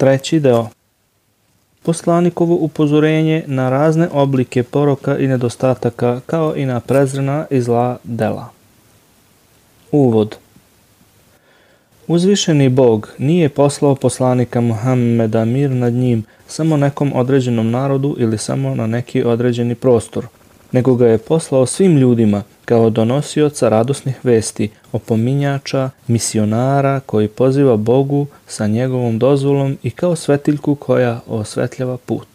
Treći deo. Poslanikovo upozorenje na razne oblike poroka i nedostataka kao i na prezrena i zla dela. Uvod. Uzvišeni Bog nije poslao poslanika Muhammeda mir nad njim samo nekom određenom narodu ili samo na neki određeni prostor, nego ga je poslao svim ljudima kao donosioca radosnih vesti, opominjača, misionara koji poziva Bogu sa njegovom dozvolom i kao svetiljku koja osvetljava put.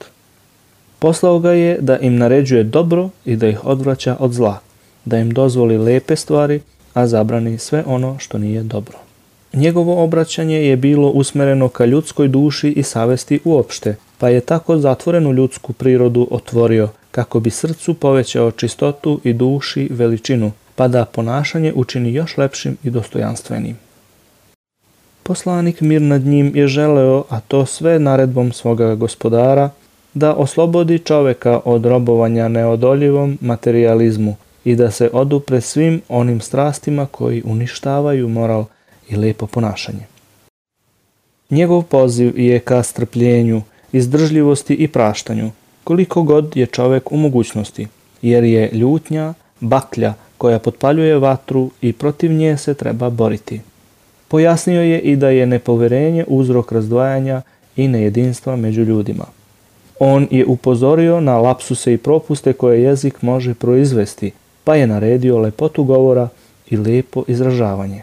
Poslao ga je da im naređuje dobro i da ih odvraća od zla, da im dozvoli lepe stvari, a zabrani sve ono što nije dobro. Njegovo obraćanje je bilo usmereno ka ljudskoj duši i savesti uopšte, pa je tako zatvorenu ljudsku prirodu otvorio kako bi srcu povećao čistotu i duši veličinu, pa da ponašanje učini još lepšim i dostojanstvenim. Poslanik mir nad njim je želeo, a to sve naredbom svoga gospodara, da oslobodi čoveka od robovanja neodoljivom materializmu i da se odupre svim onim strastima koji uništavaju moral i lepo ponašanje. Njegov poziv je ka strpljenju, izdržljivosti i praštanju, koliko god je čovek u mogućnosti, jer je ljutnja, baklja koja potpaljuje vatru i protiv nje se treba boriti. Pojasnio je i da je nepoverenje uzrok razdvajanja i nejedinstva među ljudima. On je upozorio na lapsuse i propuste koje jezik može proizvesti, pa je naredio lepotu govora i lepo izražavanje.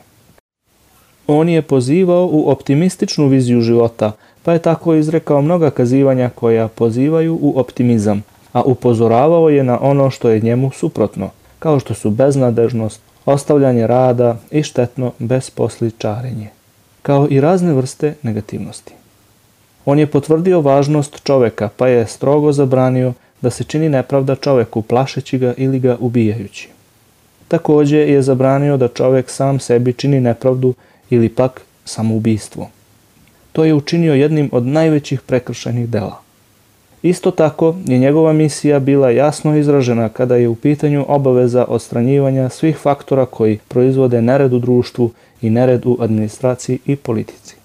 On je pozivao u optimističnu viziju života, pa je tako izrekao mnoga kazivanja koja pozivaju u optimizam, a upozoravao je na ono što je njemu suprotno, kao što su beznadežnost, ostavljanje rada i štetno besposličarenje, kao i razne vrste negativnosti. On je potvrdio važnost čoveka, pa je strogo zabranio da se čini nepravda čoveku plašeći ga ili ga ubijajući. Takođe je zabranio da čovek sam sebi čini nepravdu ili pak samoubistvo. To je učinio jednim od najvećih prekršajnih dela. Isto tako je njegova misija bila jasno izražena kada je u pitanju obaveza odstranjivanja svih faktora koji proizvode nered u društvu i nered u administraciji i politici.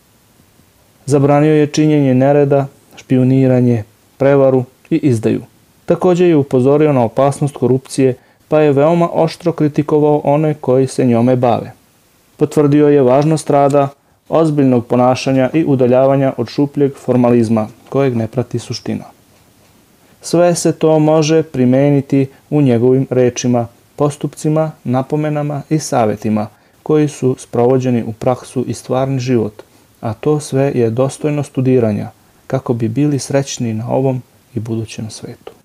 Zabranio je činjenje nereda, špioniranje, prevaru i izdaju. Takođe je upozorio na opasnost korupcije, pa je veoma oštro kritikovao one koji se njome bave. Potvrdio je važnost rada, ozbiljnog ponašanja i udaljavanja od šupljeg formalizma kojeg ne prati suština. Sve se to može primeniti u njegovim rečima, postupcima, napomenama i savetima koji su sprovođeni u praksu i stvarni život, a to sve je dostojno studiranja kako bi bili srećni na ovom i budućem svetu.